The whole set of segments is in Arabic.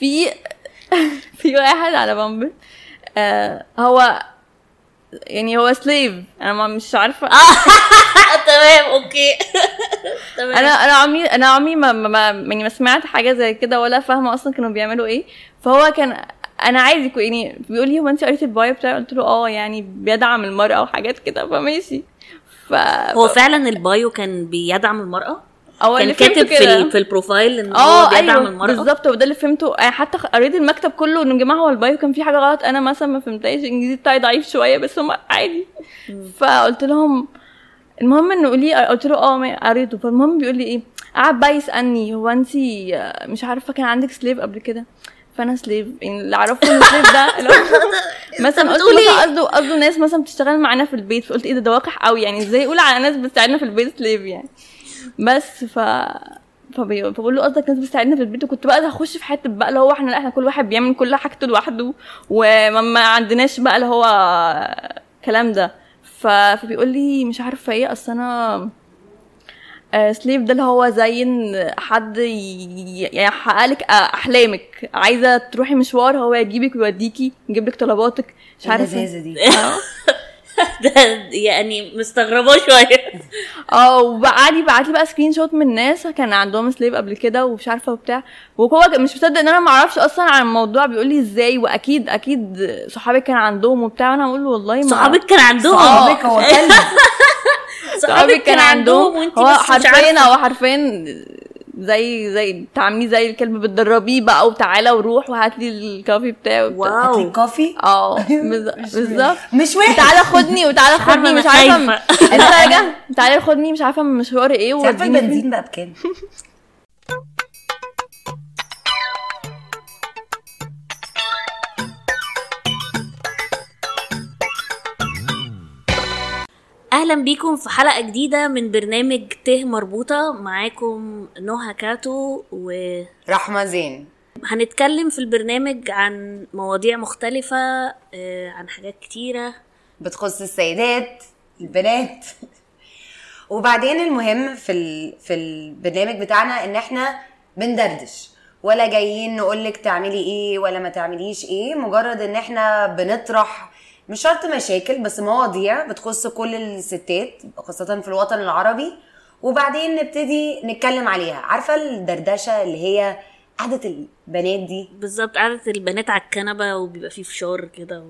في في واحد على Bumble آه هو يعني هو slave أنا ما مش عارفة. تمام okay. تمام. أنا أنا عمري أنا عمري ما, ما يعني ما سمعت حاجة زي كده ولا فاهمة أصلا كانوا بيعملوا إيه. فهو كان أنا عايز يكون يعني بيقول لي هو انت قريتي ال bio بتاعي؟ قلت له آه يعني بيدعم المرأة وحاجات كده. فماشي. ف هو فعلا ال bio كان بيدعم المرأة؟ هو كان كاتب في, في ال profile إن هو آه بيدعم أيوه المرأة. بالظبط وده اللي فهمته. يعني حتى قريت المكتب كله إنه يا جماعة هو ال bio كان في حاجة غلط؟ أنا مثلا ما فهمتهاش الانجليزي بتاعي ضعيف شوية بس هم عادي. فقلت لهم المهم إنه قولي قلت له آه قريته. فالمهم بيقول لي إيه؟ قعد بقى يسألني هو انت مش عارفة كان عندك slave قبل كده؟ فأنا slave يعني اللي اعرفه ان slave ده هو مثلا قلت بتقولي مثلا قصده قصده ناس مثلا بتشتغل معانا في البيت فقلت إيه ده ده وقح قوي يعني إزاي يقول على ناس بتساعدنا في البيت slave يعني؟ بس ف فبي- فبقول له قصدك ناس بتساعدنا في البيت وكنت بقى هخش في حتة بقى اللي هو إحنا إحنا كل واحد بيعمل كل حاجته لوحده وما ما عندناش بقى اللي هو الكلام ده. ف... فبيقول لي مش عارفة إيه أصل أنا آه، سليف ده اللي هو زي ان حد ي- يحقق لك أحلامك. عايزة تروحي مشوار هو يجيبك ويوديكي يجيب لك طلباتك مش عارفة. اللذاذة دي؟ ده يعني مستغرباه شوية. آه وقعد يبعت لي بقى screenshot من ناس كان عندهم slave قبل كده ومش عارفة وبتاع. وهو مش مصدق إن أنا ما أعرفش أصلا عن الموضوع بيقول لي إزاي وأكيد أكيد صحابي كان عندهم وبتاع. وأنا أقول له والله ما صحابك كان عندهم؟ صحابك هو كلب صحابي كان عندهم. وانت هو حرفيا. هو حرفيا زي زي تعامليه زي الكلب بتدربيه بقى وتعالى وروح وهات لي ال coffee بتاعي وبتاع. هات لي wow ال coffee آه بالظ- بالظبط مش وحش تعالى خدني وتعالى خدني مش عارفة راجع تعالى خدني مش عارفة مشوار إيه عارفه فين. البنزين بقى بكام؟ أهلا بيكم في حلقة جديدة من برنامج ته مربوطة. معاكم نهى كاتو وهنتكلم رحمة زين. في البرنامج عن مواضيع مختلفة آه، عن حاجات كتيرة. بتخص السيدات البنات. وبعدين المهم في ال... في البرنامج بتاعنا إن إحنا بندردش. ولا جايين نقولك تعملي إيه ولا ما تعمليش إيه. مجرد إن إحنا بنطرح مش شرط مشاكل بس مواضيع بتخص كل الستات خاصة في الوطن العربي. وبعدين نبتدي نتكلم عليها. عارفة الدردشة اللي هي قعدة البنات دي؟ بالظبط قعدة البنات على الكنبة وبيبقى فيه فشار كده و...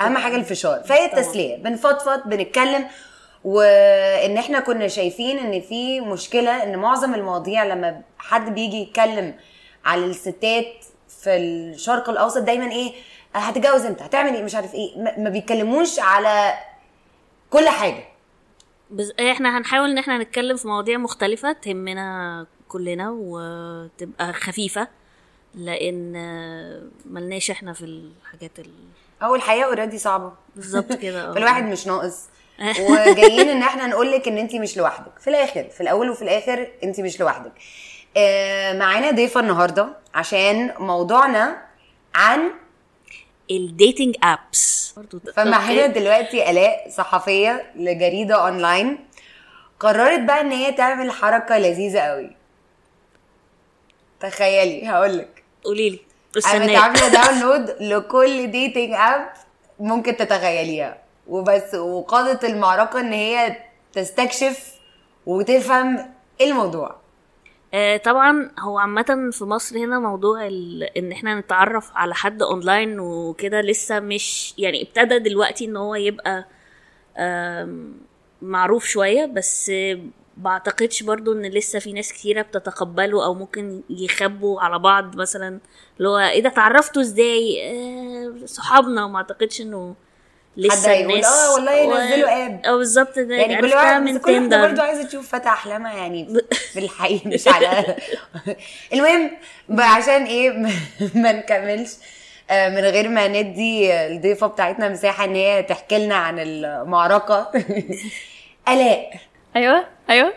أهم حاجة الفشار. فهي التسلية. بنفضفض بنتكلم وإن إحنا كنا شايفين إن في مشكلة إن معظم المواضيع لما حد بيجي يتكلم على الستات في الشرق الأوسط دايما إيه هتتجوز إمتى؟ هتعمل إيه؟ مش عارف إيه. ما- بيتكلموش على كل حاجة. بز... إحنا هنحاول إن إحنا نتكلم في مواضيع مختلفة تهمنا كلنا وتبقى خفيفة لأن ملناش إحنا في الحاجات ال... أو الحياة already صعبة. بالظبط كده آه. فالواحد مش ناقص. وجايين إن إحنا نقول لك إن انت مش لوحدك. في الآخر في الأول وفي الآخر انت مش لوحدك. آه، معانا ضيفة النهارده عشان موضوعنا عن ال dating apps فمعانا okay. دلوقتي آلاء صحفية لجريدة اونلاين قررت بقى إن هي تعمل حركة لذيذة قوي. تخيلي هقولك. قولي لي قامت عاملة download لكل dating app ممكن تتخيليها. وبس وقادت المعركة إن هي تستكشف وتفهم الموضوع. آه طبعا هو عامة في مصر هنا موضوع. إن إحنا نتعرف على حد اونلاين وكده لسه مش يعني ابتدى دلوقتي إن هو يبقى معروف شوية بس بعتقدش برضو إن لسه في ناس كتيرة بتتقبله أو ممكن يخبوا على بعض مثلا اللي هو إيه ده اتعرفتوا إزاي آه صحابنا وما أعتقدش إنه لسه الناس آه والله ينزلوا آب. آه بالظبط ده يعني كل عرفتها واحد من كل واحدة برضه عايزه تشوف فتى احلامها يعني في الحقيقة مش على المهم عشان إيه؟ ما نكملش. آه، من غير ما ندي الضيفة بتاعتنا مساحة إن هي تحكي لنا عن المعركة. ألاء. أيوه أيوه.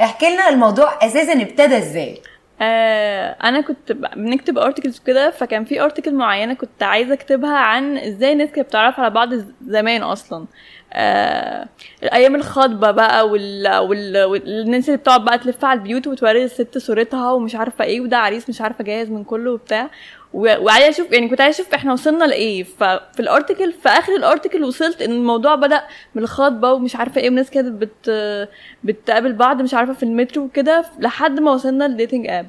احكي لنا الموضوع أساسا ابتدى إزاي؟ آه أنا كنت بنكتب ارتكلز كده فكان في ارتكل معينة كنت عايزة أكتبها عن إزاي الناس كانت بتتعرف على بعض زمان أصلا. آه أيام الخطبه بقى وال... وال... والناس اللي بتقعد بقى تلف على البيوت وتوري الست صورتها ومش عارفة إيه وده عريس مش عارفة جاهز من كله وبتاع. وعايزة أشوف يعني كنت عايزة أشوف إحنا وصلنا لإيه. ففي الارتكل في آخر الارتكل وصلت إن الموضوع بدأ من الخطبه ومش عارفة إيه وناس كانت بت بتقابل بعض مش عارفة في المترو وكده لحد ما وصلنا لل dating app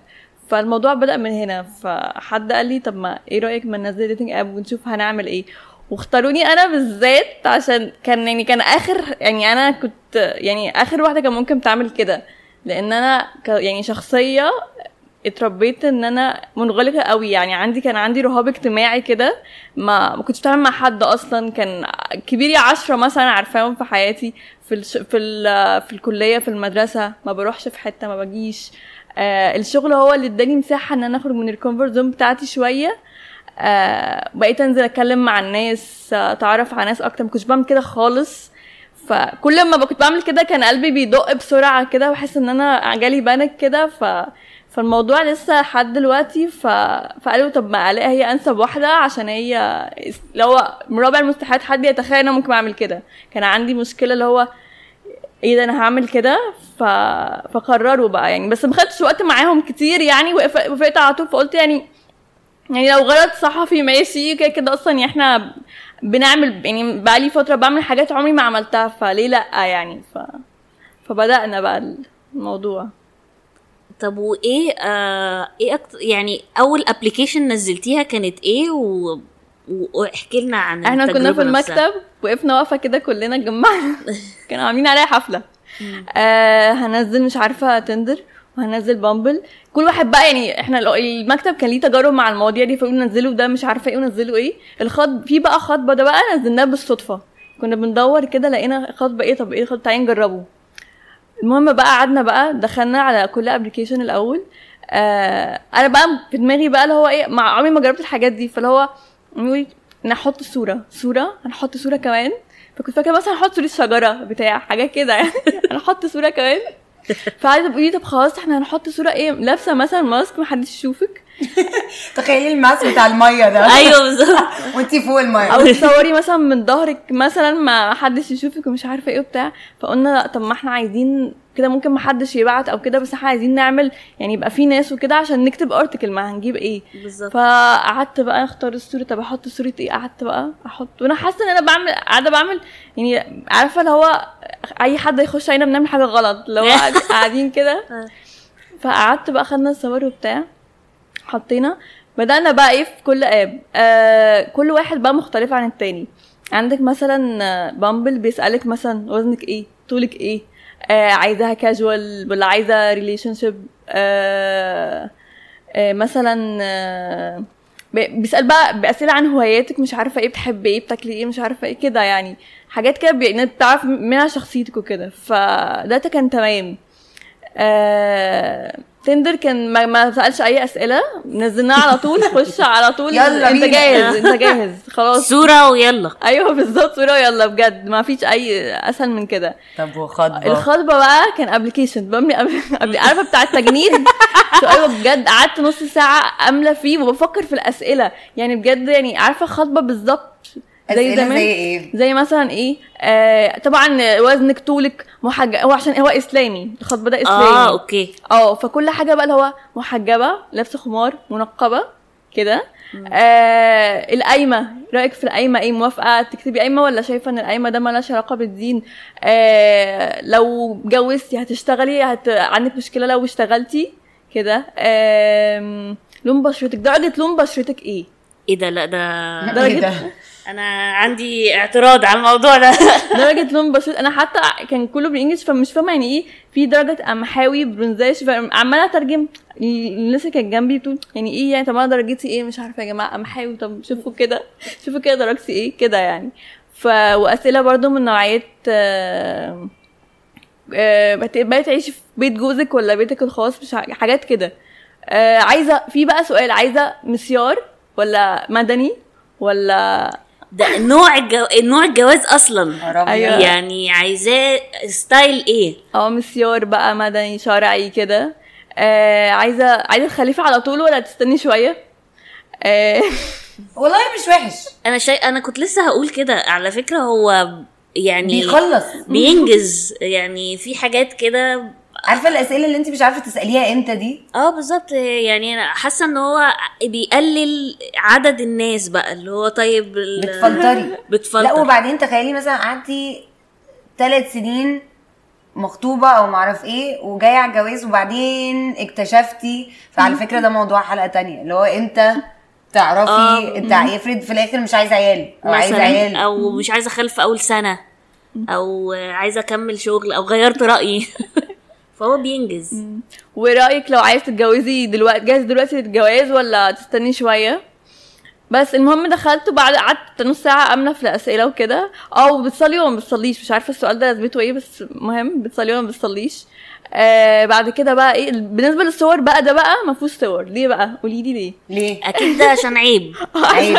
فالموضوع بدأ من هنا. فحد قال لي طب ما إيه رأيك ما ننزل dating app ونشوف هنعمل إيه؟ واختاروني أنا بالذات عشان كان يعني كان آخر يعني أنا كنت يعني آخر واحدة كان ممكن تعمل كده. لأن أنا يعني شخصية اتربيت ان أنا منغلقة قوي. يعني عندي كان عندي رهاب اجتماعي كده ما ما كنتش بتعامل مع حد أصلا. كان كبيري عشرة مثلا عارفاهم في حياتي. في الش... في ال... في الكلية في المدرسة. ما بروحش في حتة ما بجيش. آه الشغل هو اللي اداني مساحة ان أنا اخرج من ال comfort zone بتاعتي شوية. آه بقيت انزل اتكلم مع الناس اتعرف على ناس أكتر. ما كنتش بعمل كده خالص. فكل ما كنت بعمل كده كان قلبي بيدق بسرعة كده واحس ان أنا جالي panic كده. ف فالموضوع لسه لحد دلوقتي ف... فقالوا طب ما ألاقي هي أنسب واحدة عشان هي لو هو رابع المستحيلات حد يتخيل إن أنا ممكن أعمل كده. كان عندي مشكلة اللي هو إيه ده أنا هعمل كده؟ ف... فقرروا بقى يعني. بس ما خدتش وقت معاهم كتير يعني وقف- وافقت على طول فقلت يعني يعني لو غلط صحفي ماشي كده كده أصلا يعني إحنا بنعمل يعني بقالي فترة بعمل حاجات عمري ما عملتها فليه لأ يعني؟ ف... فبدأنا بقى الموضوع. طب وإيه آه إيه أكتر يعني أول application نزلتيها كانت إيه؟ و... واحكي لنا عن إحنا كنا في نفسها. المكتب وقفنا واقفة كده كلنا اتجمعنا. كانوا عاملين عليها حفلة. آه هنزل مش عارفة تندر وهنزل بامبل. كل واحد بقى يعني إحنا المكتب كان ليه تجارب مع المواضيع دي فيقولوا نزلوا ده مش عارفة إيه ونزلوا إيه. الخط في بقى خطبة ده بقى نزلناه بالصدفة. كنا بندور كده لقينا خطبة إيه طب إيه خطبه تعالي نجربه. المهم بقى قعدنا بقى دخلنا على كل application الأول. آه أنا بقى في دماغي بقى اللي هو إيه مع عمري ما جربت الحاجات دي. فاللي هو يقول نحط صورة صورة هنحط صورة كمان. فكنت فاكرة مثلا هنحط صورة شجرة بتاع حاجة كده يعني. هنحط صورة كمان. فقعدت تقولي طب خلاص إحنا هنحط صورة إيه؟ لابسة مثلا mask محدش يشوفك. تخيلي ال mask بتاع المية ده. أيوه بالظبط. وانتي فوق المية. أو تصوري مثلا من ظهرك مثلا ما حدش يشوفك ومش عارفة إيه وبتاع. فقلنا لا طب ما إحنا عايزين كده ممكن ما حدش يبعت أو كده بس إحنا عايزين نعمل يعني يبقى في ناس وكده عشان نكتب ارتكل ما هنجيب إيه. بالظبط. فقعدت بقى أختار الصورة طب أحط صورة إيه؟ قعدت بقى أحط. وأنا حاسة إن أنا بعمل قاعدة بعمل يعني عارفة اللي هو أي حد يخش علينا بنعمل حاجة غلط لو قاعد- قاعدين كده. فقعدت بقى خدنا الصور وبتاع حطينا. بدأنا بقى إيه؟ في كل آب. آه كل واحد بقى مختلف عن التاني. عندك مثلا آه، بامبل بيسألك مثلا وزنك إيه؟ طولك إيه؟ آه عايزاها كاجوال ولا عايزة relationship آه آه مثلا آه بي- بيسأل بقى بأسئلة عن هواياتك مش عارفة إيه بتحبي إيه بتاكلي إيه مش عارفة إيه كده يعني. حاجات كده بي- بتعرف منها شخصيتك وكده. فده كان تمام. آه... تندر كان ما, ما سألش أي أسئلة نزلناه على طول خش على طول. يلا أنت. جاهز أنت جاهز. خلاص. صورة ويلا. أيوه بالظبط صورة يلا بجد. ما فيش أي أسهل من كده. طب وخطبة؟ الخطبة بقى كان application بملي قبل قبل- عارفة بتاع التجنيد أيوه بجد. قعدت نص ساعة املى فيه وبفكر في الأسئلة. يعني بجد يعني عارفة خطبة بالظبط. أسئلة زي إيه؟ زي مثلا إيه؟ آه طبعا وزنك طولك محجب هو عشان هو إسلامي الخطبه ده إسلامي. آه okay. آه فكل حاجة بقى اللي هو محجبة لابسه خمار منقبة كده. آه القايمة رأيك في القايمة إيه؟ موافقة؟ تكتبي قايمة ولا شايفة إن القايمة ده مالهاش علاقة بالدين؟ آه لو اتجوزتي هتشتغلي؟ هت... عندك مشكلة لو اشتغلتي؟ كده. آم، لون بشرتك. درجة لون بشرتك إيه؟ إيه ده؟ لا ده درجة- إيه ده؟ أنا عندي اعتراض على الموضوع ده. درجة لون بشرة أنا حتى كان كله بالإنجلش فمش فاهمة يعني إيه في درجة قمحاوي برونزاش فعمالة أترجم الناس اللي كانت جنبي بتقول يعني إيه يعني؟ طب أنا درجتي إيه؟ مش عارفة يا جماعة قمحاوي طب شوفوا كده شوفوا كده درجتي إيه؟ كده يعني. ف وأسئلة برضو من نوعية آه، آه، بقيت تعيشي في بيت جوزك ولا بيتك الخاص؟ مش حاجات كده. آه، عايزة في بقى سؤال عايزة مسيار ولا مدني ولا ده نوع الجو... نوع الجواز أصلا. أيوة. يعني. عايزاه style إيه؟ آه مسيار بقى مدني شرعي كده. آه عايزة عايزة تخلفي على طول ولا تستني شوية؟ آه. والله مش وحش. أنا شيء أنا كنت لسه هقول كده. على فكرة هو يعني بيخلص. بينجز. يعني في حاجات كده عارفة الأسئلة اللي انت مش عارفة تسأليها إمتى دي؟ آه بالظبط. يعني أنا حاسة إن هو بيقلل عدد الناس بقى اللي هو طيب ال- بتفلتري. بتفلتر. لا وبعدين تخيلي مثلا قعدتي ثلاث سنين مخطوبة أو معرف إيه وجاية على الجواز وبعدين اكتشفتي فعلى فكرة ده موضوع حلقة تانية اللي هو إمتى تعرفي آه. إنت افرض في الآخر مش عايز عيال أو عايز عيال. أو مش عايزه أخلف أول سنة أو عايزه أكمل شغل أو غيرت رأيي. فهو بينجز. ورأيك لو عايز تتجوزي دلوقتي جاهز دلوقتي للجواز ولا تستني شوية؟ بس المهم دخلت وبعد قعدت نص ساعة آمنة في الأسئلة وكده. آه وبتصلي ولا ما بتصليش. مش عارفة السؤال ده لازمته إيه بس مهم بتصلي ولا ما بتصليش. آه بعد كده بقى إيه بالنسبة للصور بقى ده بقى ما فيهوش صور. ليه بقى؟ قولي لي ليه. ليه؟ أكيد ده عشان عيب. عيب.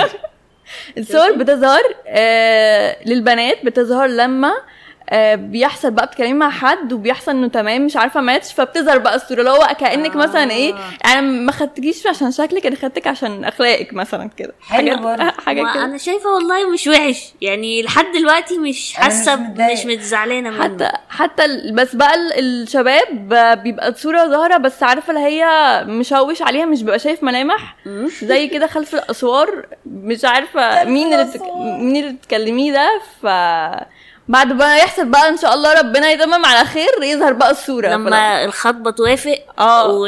الصور بتظهر آه للبنات بتظهر لما آه بيحصل بقى بتتكلمي مع حد وبيحصل انه تمام مش عارفة ماتش فبتظهر بقى الصورة اللي هو كأنك آه. مثلا إيه أنا ما خدتكيش عشان شكلك أنا خدتك عشان أخلاقك مثلا كده حلو حاجات برضه. حاجة ما كده أنا شايفة والله مش وحش يعني لحد دلوقتي مش حاسة. مش متزعلانة منه حتى حتى بس بقى ال- الشباب آه، بيبقى الصورة ظاهرة بس عارفة اللي هي مشوش عليها مش بيبقى شايف ملامح. زي كده خلف الأسوار مش عارفة مين اللي بتك... مين اللي بتكلميه ده ف بعد بقى يحصل بقى إن شاء الله ربنا يتمم على خير يظهر بقى الصورة لما الخطبة توافق آه.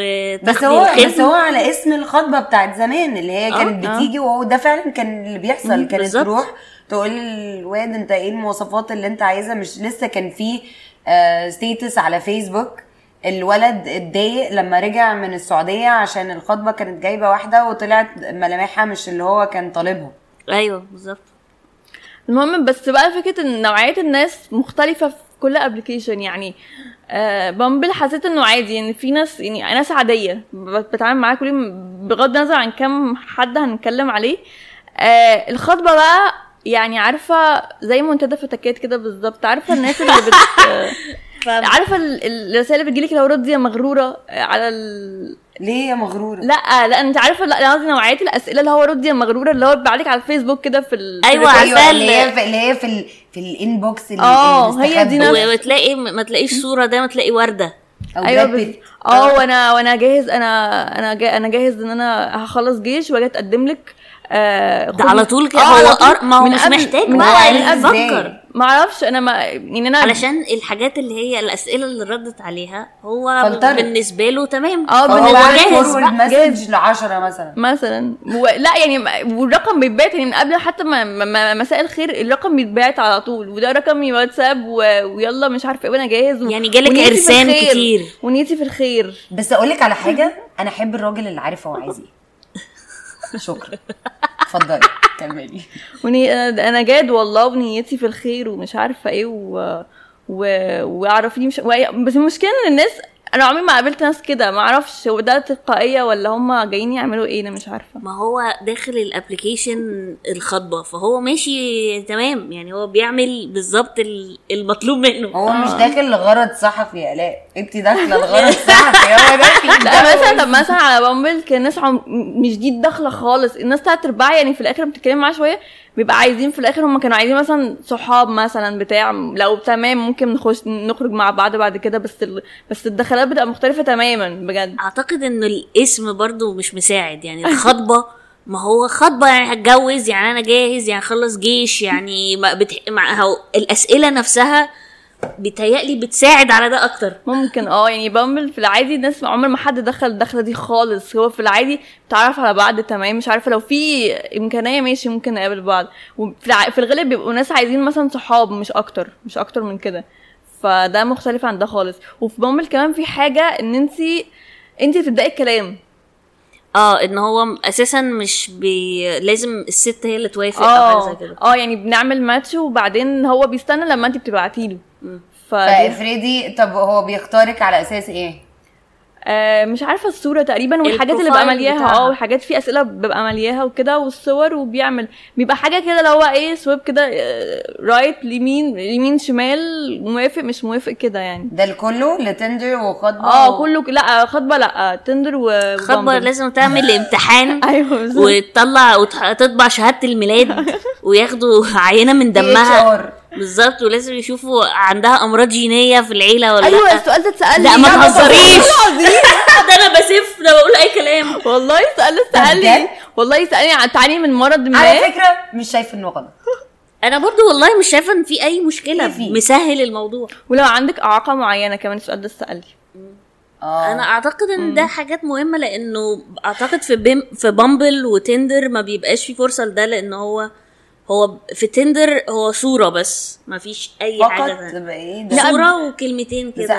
بس هو بس هو على اسم الخطبة بتاعت زمان اللي هي كانت آه. بتيجي وهو ده فعلا كان اللي بيحصل. كانت بالظبط. تروح تقول للواد أنت إيه المواصفات اللي أنت عايزها؟ مش لسه كان في ستيتس على فيسبوك الولد اتضايق لما رجع من السعودية عشان الخطبة كانت جايبة واحدة وطلعت ملامحها مش اللي هو كان طالبها. أيوه بالظبط. المهم بس بقى فكرة إن نوعية الناس مختلفة في كل application يعني آه بامبل حسيت إنه عادي يعني في ناس يعني ناس عادية بتعامل معاها كل يوم بغض النظر عن كم حد هنتكلم عليه. آه الخطبة بقى يعني عارفة زي منتدى فتكات كده بالظبط عارفة الناس اللي بت عارفة ال- ال- الرسائل اللي بتجيلك لو يا مغرورة آه، على ال... ليه يا مغرورة لا لا أنت عارفة لا قصدي نوعية الأسئلة اللي هو ردي يا مغرورة اللي هو بيبعتلك على الفيسبوك كده في ال... الرسائل. عارفة اللي هي ال- في اللي هي في ال في ال inbox اللي آه، اللي هي دي. نفس- وتلاقي ما تلاقيش صورة ده ما تلاقي وردة أو أيوه بيت. آه وأنا وأنا جاهز أنا أنا جا أنا جاهز إن أنا هخلص جيش وأجي أتقدم لك آه ده على طول كده آه، هو على طول. أر- ما هو مش محتاج من بقى يفكر. ما أعرفش أنا ما يعني أنا علشان الحاجات اللي هي الأسئلة اللي ردت عليها هو فلترت. بالنسبة له تمام. آه بعت لي جاهز ل 10 مثلا. مثلا. و... لا يعني ما- والرقم بيتبعت يعني من قبل حتى ما... ما... ما مساء الخير الرقم بيتبعت على طول. وده رقمي واتساب و... ويلا مش عارفة إيه وأنا جاهز و... يعني جالك ونيتي في عرسان الخير. كتير. ونيتي في الخير. بس أقول لك على حاجة أنا أحب الراجل اللي عارف هو عايز إيه. شكرا اتفضلي كملي وني... أنا جاد والله ونيتي في الخير ومش عارفة إيه و... و... واعرفني مش. بس المشكلة إن الناس أنا عمري ما قابلت ناس كده ما أعرفش هو ده تلقائية ولا هم جايين يعملوا إيه أنا مش عارفة. ما هو داخل ال application الخطبة فهو ماشي تمام يعني هو بيعمل بالظبط ال- المطلوب منه. هو مش داخل لغرض صحفي يا الاء انت داخلة لغرض صحفي هو داخل لا مثلا طب مثلا على بامبل كان الناس عم... مش دي الدخله خالص الناس تلات أرباع يعني في الآخر بتتكلم معاه شوية بيبقى عايزين في الآخر هم كانوا عايزين مثلا صحاب مثلا بتاع لو تمام ممكن نخش نخرج مع بعض بعد كده بس ال... بس الدخلات بتبقى مختلفة تماما بجد. أعتقد إن الاسم برضو مش مساعد يعني الخطبة ما هو خطبة يعني هتجوز يعني أنا جاهز يعني خلص جيش يعني ما بتح... مع هو الأسئلة نفسها بتهيألي بتساعد على ده أكتر. ممكن آه يعني بامبل في العادي الناس عمر ما حد دخل الدخلة دي خالص. هو في العادي بتعرف على بعض تمام مش عارفة لو في إمكانية ماشي ممكن نقابل بعض. وفي الع... في الغالب بيبقوا ناس عايزين مثلا صحاب مش أكتر مش أكتر من كده. فده مختلف عن ده خالص. وفي بامبل كمان في حاجة إن أنت أنت تبداي الكلام. آه إن هو أساسا مش بي... لازم الست هي اللي توافق أو حاجة زي آه كده. آه يعني بنعمل ماتش وبعدين هو بيستنى لما أنت بتبعتي له ف فافرضي طب هو بيختارك على أساس إيه؟ آه مش عارفة الصورة تقريبا والحاجات اللي ببقى ال profile ملياها. آه والحاجات في أسئلة ببقى ملياها وكده والصور وبيعمل بيبقى حاجة كده اللي هو إيه swipe كده right يمين يمين شمال موافق مش موافق كده يعني. ده الكله ل Tinder وخطبة آه كله ك- لأ خطبة لأ Tinder و خطبة و Bumble. لازم تعمل امتحان أيوه بالظبط. وتطلع وتطبع شهادة الميلاد وياخدوا عينة من دمها. دمها بالظبط ولازم يشوفوا عندها أمراض جينية في العيلة ولا أيوه لأ. السؤال ده اتسال لا. ما تهزريش. والله العظيم. ده أنا بسف ده بقول أي كلام. والله السؤال ده اتسال والله سالني عن تعاني من مرض ما. على فكرة مش شايف إنه غلط. أنا برضو والله مش شايفة إن في أي مشكلة في. مسهل الموضوع. ولو عندك أعاقة معينة كمان السؤال ده اتسال لي آه. أنا أعتقد إن ده حاجات مهمة لأنه أعتقد في بيم في Bumble و Tinder ما بيبقاش في فرصة لده لأن هو هو في Tinder هو صورة بس ما فيش أي حاجة فقط ده لا، صورة وكلمتين كده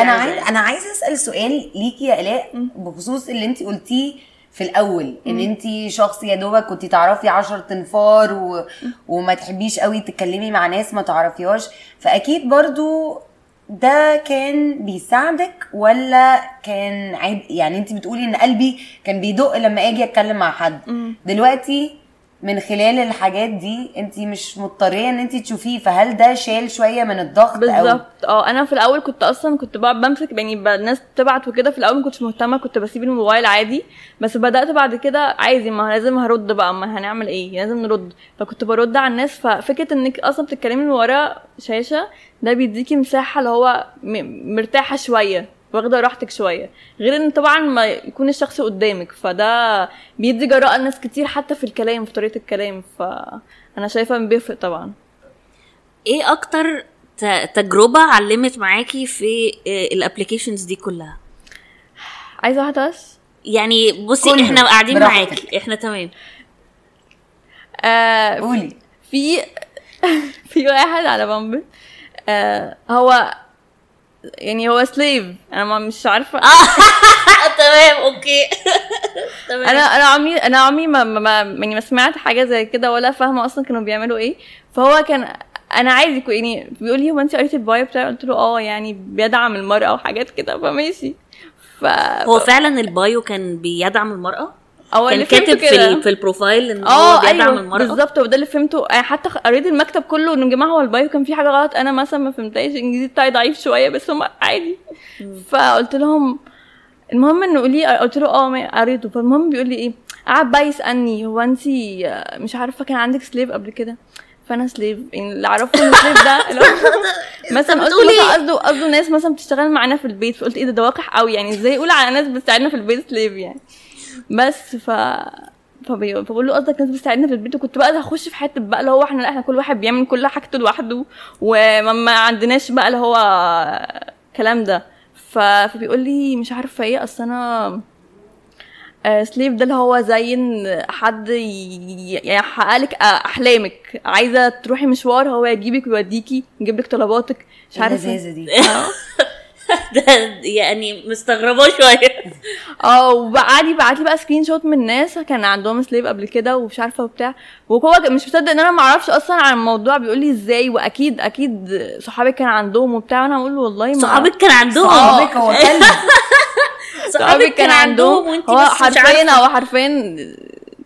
أنا. عايز أنا عايزه أسأل سؤال ليكي يا إلاء بخصوص اللي انت قلتيه في الأول إن انت شخص يا دوبك كنت تعرفي عشر تنفار و... وما تحبيش قوي تتكلمي مع ناس ما تعرفيهاش فأكيد برضو ده كان بيساعدك ولا كان عيب؟ يعني انت بتقولي إن قلبي كان بيدق لما أجي أتكلم مع حد. دلوقتي من خلال الحاجات دي انت مش مضطرية ان انت تشوفيه فهل ده شال شوية من الضغط بالظبط. آه أنا في الأول كنت أصلا كنت بقعد بمسك يعني الناس تبعت وكده في الأول ما كنتش مهتمة كنت بسيب الموبايل عادي. بس بدأت بعد كده عادي ما لازم هرد بقى ما هنعمل إيه؟ لازم نرد. فكنت برد على الناس ففكرة إنك أصلا بتتكلمي من ورا شاشة ده بيديكي مساحة اللي هو مرتاحة شوية. واخده راحتك شوية غير إن طبعا ما يكون الشخص قدامك فده بيدي جراءه لناس كتير حتى في الكلام في طريقة الكلام فأنا شايفة إن بيفرق طبعا. إيه أكتر تجربة علمت معاكي في ال applications دي كلها؟ عايزة واحدة بس؟ يعني بصي إحنا قاعدين. معاكي إحنا تمام. آه قولي. في في واحد على Bumble آه هو يعني هو slave أنا ما مش عارفة. تمام okay. تمام. أنا أنا عمري أنا عمري ما, ما, يعني ما سمعت حاجة زي كده ولا فاهمة أصلا كانوا بيعملوا إيه. فهو كان أنا عايز يكون يعني بيقول لي هو انت قريتي ال bio بتاعي؟ قلت له آه يعني بيدعم المرأة وحاجات كده. فماشي. ف هو فعلا ال bio كان بيدعم المرأة؟ هو كان كاتب في, في ال profile إن هو آه بيدعم أيوه المرأة. بالظبط وده اللي فهمته. يعني حتى قريت المكتب كله إنه يا جماعة هو ال bio كان في حاجة غلط. أنا مثلا ما فهمتهاش الانجليزي بتاعي ضعيف شوية بس هم عادي. فقلت لهم المهم إنه قولي قلت له آه قريته. فالمهم بيقول لي إيه قعد بقى يسألني هو أنت مش عارفة كان عندك سليف قبل كده؟ فأنا سليف يعني اللي اعرفه ان سليف ده اللي هو مثلا قلت بتقولي مثلا قصده قصده ناس مثلا بتشتغل معانا في البيت. فقلت إيه ده ده وقح قوي يعني. إزاي يقول على ناس بتساعدنا في البيت سليف يعني؟ بس ف فبقول له قصدك ناس بتساعدنا في البيت. وكنت بقى هخش في حتة بقى اللي هو إحنا لا إحنا كل واحد بيعمل كل حاجته لوحده وما ما عندناش بقى اللي هو الكلام ده. ف... فبيقول لي مش عارفة إيه اصل أنا slave ده اللي هو زي ان حد يحقق لك احلامك. عايزة تروحي مشوار هو يجيبك ويوديكي يجيب لك طلباتك. مش عارفة. اللذاذه دي؟ ده يعني مستغرباه شوية. آه وقعد يبعت لي بقى screenshot من ناس كان عندهم slave قبل كده ومش عارفة وبتاع. وهو مش مصدق ان أنا ما أعرفش أصلا عن الموضوع بيقول لي إزاي واكيد أكيد صحابي كان عندهم وبتاع وأنا أقول له والله ما صحابك كان عندهم؟ صحابك هو كلب. صحابي كان عندهم وانت هو حرفيا هو حرفيا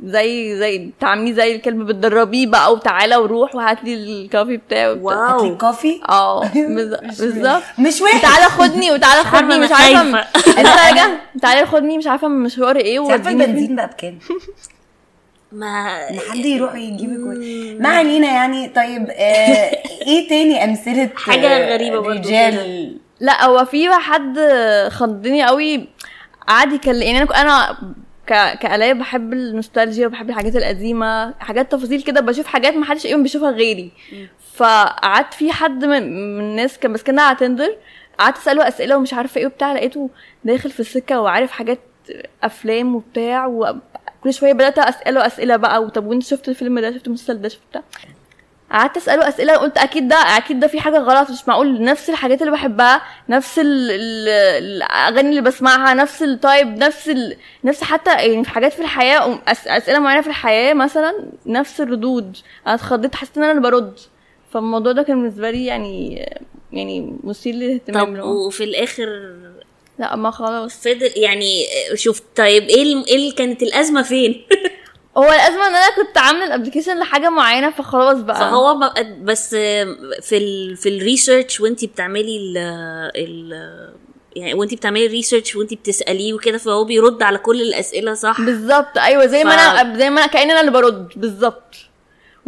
زي زي تعامليه زي الكلب بتدربيه بقى وتعالى وروح وهات لي الكافي. هاتلي واو. كوفي آه بالظ- بالظبط. مش وحش تعالى خدني وتعالى خدني مش عارفة. انت راجع. تعالى خدني مش عارفة من مشوار إيه عارفة فين. البنزين بقى بكام؟ ما حد يروح يجيبك و- ما علينا يعني طيب آه إيه تاني أمثلة حاجة غريبة برضو رجال؟ لا هو في حد خضني قوي قعد يكلم يعني أنا أنا ك... كآلاء بحب النوستالجيا وبحب الحاجات القديمة حاجات تفاصيل كده بشوف حاجات ما حدش أيوه بيشوفها غيري. فقعدت في حد من, من الناس كان ماسكنا على تندر قعدت أسأله أسئلة ومش عارفة إيه وبتاع لقيته داخل في السكة وعارف حاجات أفلام وبتاع وكل شوية بدأت أسأله أسئلة بقى وطب وأنت شفت الفيلم ده شفت المسلسل ده شفت بتاع. قعدت أسأله أسئلة قلت أكيد ده أكيد ده في حاجة غلط مش معقول نفس الحاجات اللي بحبها نفس ال ال الأغاني اللي بسمعها نفس التايب نفس ال نفس حتى يعني في حاجات في الحياة أسئلة معينة في الحياة مثلا نفس الردود. أنا اتخضيت حسيت إن أنا اللي برد. فالموضوع ده كان بالنسبة لي يعني يعني مثير للاهتمام طب وفي الآخر لأ ما خلاص. فضل يعني شوف طيب إيه ال- إيه كانت الأزمة فين؟ هو الازمه إن أنا كنت عامله ال application لحاجة معينة فخلاص بقى. فهو بس في ال في ال research وانت بتعملي ال ال يعني وانت بتعملي ال research وانت بتسأليه وكده فهو بيرد على كل الأسئلة صح؟ بالظبط. أيوه زي ما ف- أنا زي ما أنا كأني أنا اللي برد. بالظبط.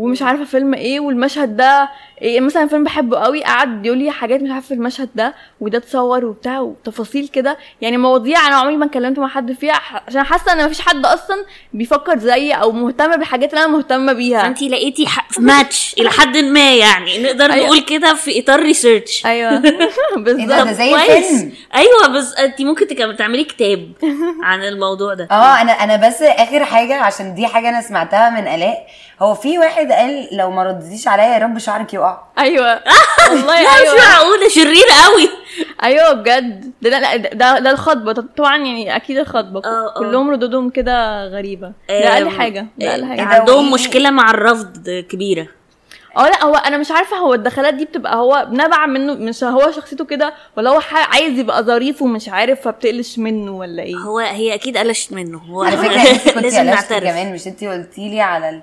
ومش عارفة فيلم إيه والمشهد ده إيه مثلا فيلم بحبه قوي قعد يقول لي حاجات مش عارفة في المشهد ده وده اتصور وبتاع وتفاصيل كده. يعني مواضيع أنا عمري ما اتكلمت مع حد فيها عشان حاسة إن مفيش حد أصلا بيفكر زيي أو مهتم بالحاجات اللي أنا مهتمة بيها. فانت لقيتي ح- ماتش إلى حد ما يعني. نقدر أيوة. نقول كده في إطار ريسيرش أيوه. بالظبط. زي كويس. الفيلم. أيوه بس انت ممكن تعملي كتاب عن الموضوع ده. آه أنا أنا بس آخر حاجة عشان دي حاجة أنا سمعتها من آلاء. هو في واحد قال لو ما ردتيش عليا يا رب شعرك يقع. أيوه. والله لا مش أيوه. معقوله شريرة قوي. أيوه بجد. ده لا ده ده الخطبة. طبعا يعني أكيد الخطبة. آه، آه. كلهم ردودهم كده غريبة. ده أقل حاجة. ده أقل إيه حاجة. ده؟ عندهم؟ مشكلة مع الرفض كبيرة. آه لا هو أنا مش عارفة هو الدخلات دي بتبقى هو نبع منه مش هو شخصيته كده ولا هو عايز يبقى ظريف ومش عارف فبتقلش منه ولا إيه؟ هو هي أكيد قلشت منه. هو على فكرة انت كنتي لازم كمان مش انت قلتي لي على ال...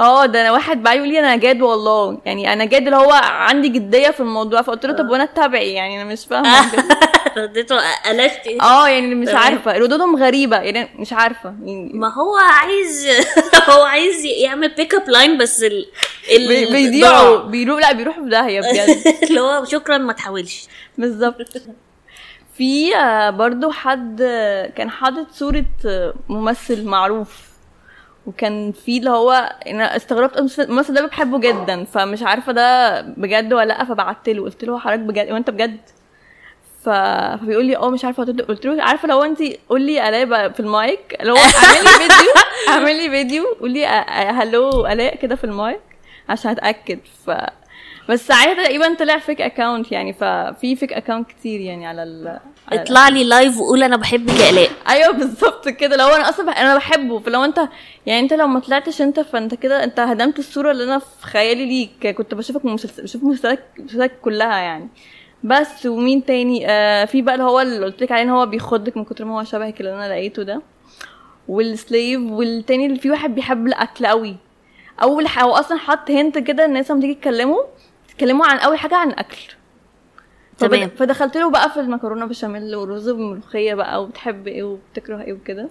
آه ده أنا واحد بقى يقول لي أنا جاد والله. يعني أنا جاد اللي هو عندي جدية في الموضوع فقلت له طب وأنا اتبعي؟ يعني أنا مش فاهمة. رديته قلشت آه يعني مش. عارفة. ردودهم غريبة يعني مش عارفة. يعني ما هو عايز هو عايز يعمل pick-up line بس ال ال- بي- بيضيعوا. بيروح لا بيروحوا في داهية بجد. اللي هو شكرا ما تحاولش. بالظبط. في آه، برضو حد آه، كان حاطط صورة آه، ممثل معروف. وكان في اللي هو أنا استغربت الممثل ده بحبه جدا فمش عارفة ده بجد ولا لأ فبعت له قلت له حضرتك بجد وانت بجد؟ ف... فبيقول لي آه مش عارفة. قلت له- قلت له عارفة لو أنت قول لي الاء في المايك لو اعمل لي فيديو اعمل لي فيديو. قول لي آه، آه، hello الاء كده في المايك عشان أتأكد. ف بس ساعتها تقريبا طلع fake account يعني ففي fake account كتير يعني على ال اطلع لي live وقول أنا بحبك يا الاء أيوه بالظبط كده. لو أنا أصلا بح... أنا بحبه. فلو أنت يعني أنت لو ما طلعتش أنت فأنت كده أنت هدمت الصورة اللي أنا في خيالي ليك. كنت بشوفك مسلسل بشوف مسلسلك مسلسلك كلها يعني. بس ومين تاني؟ آه في بقى اللي هو اللي قلت لك عليه إن هو بيخضك من كتر ما هو شبهك اللي أنا لقيته ده. والسليف والتاني اللي في واحد بيحب الأكل قوي أول حاجة هو أصلا حط هنت كده الناس لما تيجي تتكلموا تتكلموا عن أول حاجة عن الاكل تمام. فدخلت له بقى في المكرونة بشاميل ورز بالملوخيه بقى وبتحب إيه وبتكره إيه وكده.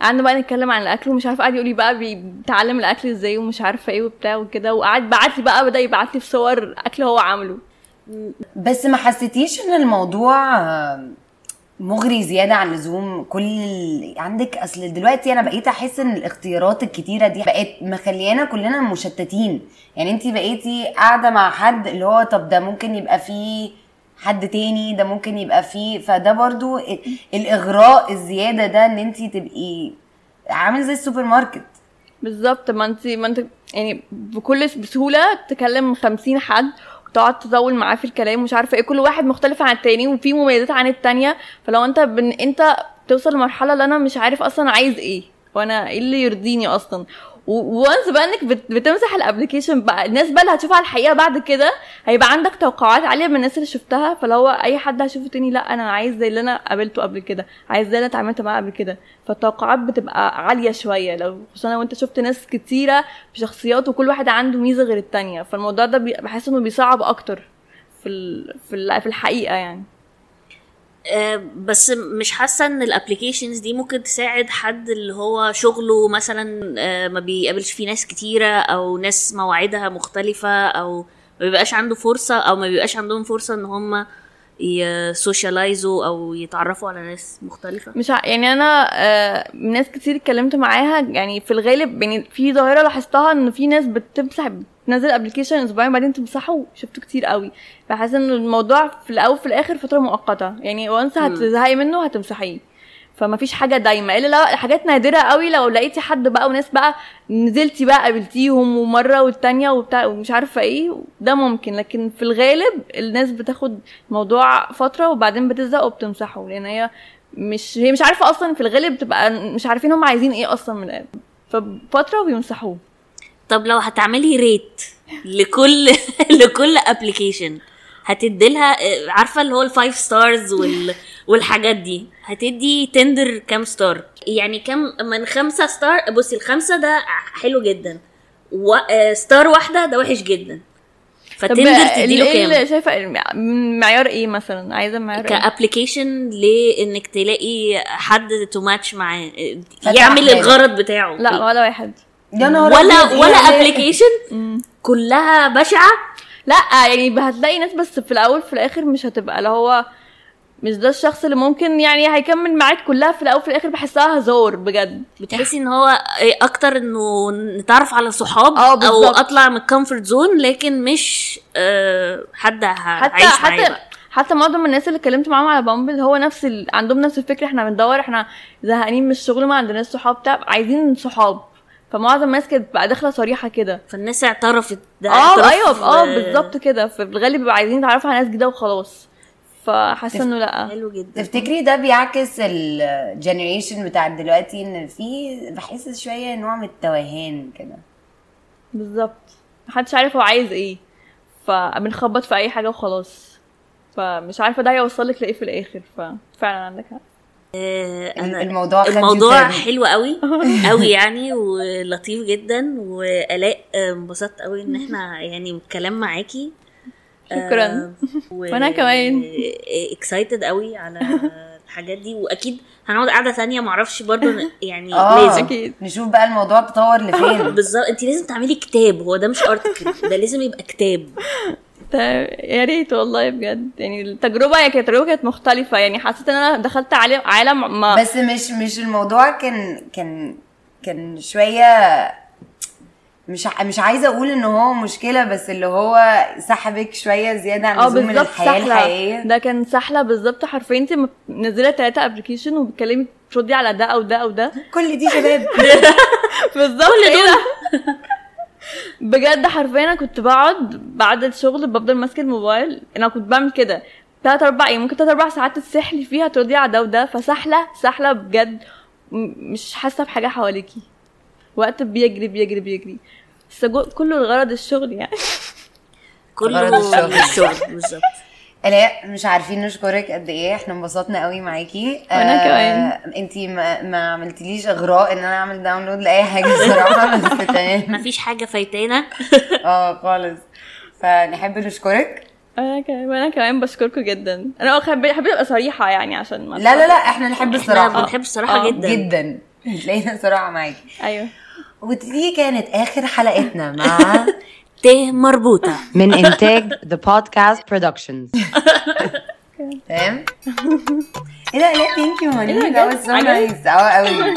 قعدنا بقى نتكلم عن الأكل ومش عارفه قعد يقول لي بقى بيتعلم الأكل إزاي ومش عارفة إيه وبتاع وكده. وقعد بعت لي بقى بدأ يبعت لي في صور أكل هو عامله. بس ما حسيتيش إن الموضوع مغري زيادة عن اللزوم كل عندك أصل دلوقتي أنا بقيت أحس إن الاختيارات الكتيرة دي بقت مخليانا كلنا مشتتين. يعني انت بقيتي قاعدة مع حد اللي هو طب ده ممكن يبقى فيه حد تاني ده ممكن يبقى فيه فده برضو ال- الإغراء الزيادة ده إن انت تبقي عامل زي السوبر ماركت. بالظبط. ما انت ما انت يعني بكل بسهوله تكلم خمسين حد وتقعد تطول معاه في الكلام ومش عارفة إيه. كل واحد مختلف عن التاني وفي مميزات عن التانية. فلو انت بن انت توصل لمرحلة اللي أنا مش عارف أصلا عايز إيه. وأنا إيه اللي يرضيني أصلا. once بقى انك بت- بتمسح ال application بقى الناس بقى اللي هتشوفها الحقيقة بعد كده هيبقى عندك توقعات عالية من الناس اللي شفتها فلو أي حد هشوفه تاني لأ أنا عايز زي اللي أنا قابلته قبل كده عايز زي اللي أنا اتعاملت معاه قبل كده فالتوقعات بتبقى عالية شوية لو خصوصا لو أنت شفت ناس كتيرة بشخصيات وكل واحد عنده ميزة غير التانية فالموضوع ده بحس إنه بيصعب أكتر في. في ال... في الحقيقة يعني بس مش حاسة إن الابلكيشنز دي ممكن تساعد حد اللي هو شغله مثلا آه، ما بيقابلش فيه ناس كتيرة أو ناس مواعيدها مختلفة أو ما بيبقاش عنده فرصة أو ما بيبقاش عندهم فرصة إن هم ي socialize وا أو يتعرفوا على ناس مختلفة؟ مش ع... يعني أنا آه ناس كتير اتكلمت معاها يعني في الغالب يعني في ظاهرة لاحظتها إن في ناس بتمسح بتنزل application أسبوعين بعدين تمسحه شفته كتير قوي. بحس إن الموضوع في الأول في الآخر فترة مؤقتة. يعني once هتزهقي منه هتمسحيه. فما فيش حاجة دايما إلا لو حاجات نادرة قوي لو لقيتي حد بقى once بقى نزلتي بقى قابلتيهم ومرة والتانية وبتاع ومش عارفة إيه ده ممكن. لكن في الغالب الناس بتاخد موضوع فترة وبعدين بتزهق وبتمسحه لأن هي مش هي مش عارفة أصلا في الغالب بتبقى مش عارفين هم عايزين إيه أصلا من ال app. ففترة وبيمسحوه. طب لو هتعملي rate لكل لكل application هتديلها آه، عارفة اللي هو ال five stars وال والحاجات دي. هتدي Tinder كام star يعني كام من خمسة star بصي الخمسة ده حلو جدا. و... آه، star واحدة ده وحش جدا. ف Tinder تديله كام؟ شايفة معيار إيه مثلا؟ عايزة معيار إيه؟ ك application لإنك تلاقي حد to match معاه. آه، يعمل. الغرض بتاعه. لا ولا واحد. يا نهار ولا إيه ولا؟ application كلها بشعة. لا يعني هتلاقي ناس بس في الأول في الآخر مش هتبقى اللي هو مش ده الشخص اللي ممكن يعني هيكمل معاك كلها في الأول في الآخر بحسها هزار بجد بتحسي إن هو إيه أكتر إنه نتعرف على صحاب آه أو. أطلع من ال comfort zone لكن مش آه حد حتى هعيش حتى بقى. حتى معظم الناس اللي اتكلمت معاهم على Bumble هو نفس ال... عندهم نفس الفكرة إحنا بندور إحنا زهقانين من الشغل ما عندناش صحاب بتاع عايزين صحاب فمعظم الناس كانت بقى داخلة صريحة كده. فالناس اعترفت. ده آه أيوه آه بالظبط كده. في الغالب بيبقوا عايزين يتعرفوا على ناس جديدة وخلاص. فحاسة إنه لأ. حلو جدا. تفتكري ده بيعكس ال generation بتاع دلوقتي إن في بحس شوية نوع من التوهان كده؟ بالظبط. محدش عارف هو عايز إيه. فبنخبط في أي حاجة وخلاص. فمش عارفة ده هيوصلك لإيه في الآخر. ففعلا عندك حق. آه، أنا الموضوع الموضوع. حلو قوي قوي يعني ولطيف جدا والاء آه، انبسطت قوي إن إحنا يعني الكلام معاكي شكراً. آه، و- وأنا كمان. اكسايتد قوي على الحاجات دي وأكيد هنقعد قعدة ثانية معرفش برضو يعني آه لازم أكيد. نشوف بقى الموضوع تطور لفين بالظبط انت لازم تعملي كتاب هو ده مش ارتكل ده لازم يبقى كتاب تا- يا ريت والله بجد. يعني التجربة هي كانت تجربه كانت مختلفة. يعني حسيت إن أنا دخلت عالم عالم ما بس مش مش الموضوع كان كان كان شوية مش ع- مش عايزة أقول إن هو مشكلة بس اللي هو سحبك شوية زيادة عن من بالظبط الحياة سهله الحقيقية. ده كان سهله بالظبط حرفيا. انت منزلة ثلاثة ابلكيشن وبتكلمي تردي على ده أو ده أو ده. كل دي شباب. بالظبط كل دول. بجد حرفيا أنا كنت بقعد بعد الشغل بفضل ماسكه الموبايل. أنا كنت بعمل كده. تلات أربع يعني ممكن تلات أربع ساعات تسحلي فيها تردي على ده وده. فسهله سهله بجد. مش حاسة بحاجة حواليكي. وقت بيجري بيجري بيجري. بس كله الغرض الشغل يعني. كله غرض الشغل. الشغل. بالظبط. آلاء مش عارفين نشكرك قد إيه إحنا انبسطنا قوي معاكي. وأنا كمان. إنتي ما, ما عملتليش إغراء إن أنا أعمل داونلود لأي حاجة الصراحه بس تمام. مفيش حاجة فايتانا. آه خالص. فنحب نشكرك. أنا كمان وأنا كمان بشكركم جدا. أنا حابه حابه أبقى صريحة يعني عشان ما لا لا لا إحنا نحب إحنا الصراحة. بنحب الصراحة آه، جدا. جدا. تلاقينا صراحة معاكي. أيوه. ودي كانت آخر حلقتنا مع ت مربوطه. من إنتاج The Podcast Productions تمام. إيه ده لا ثانك يو إيه ده؟ واز سو؟ نايس آه قوي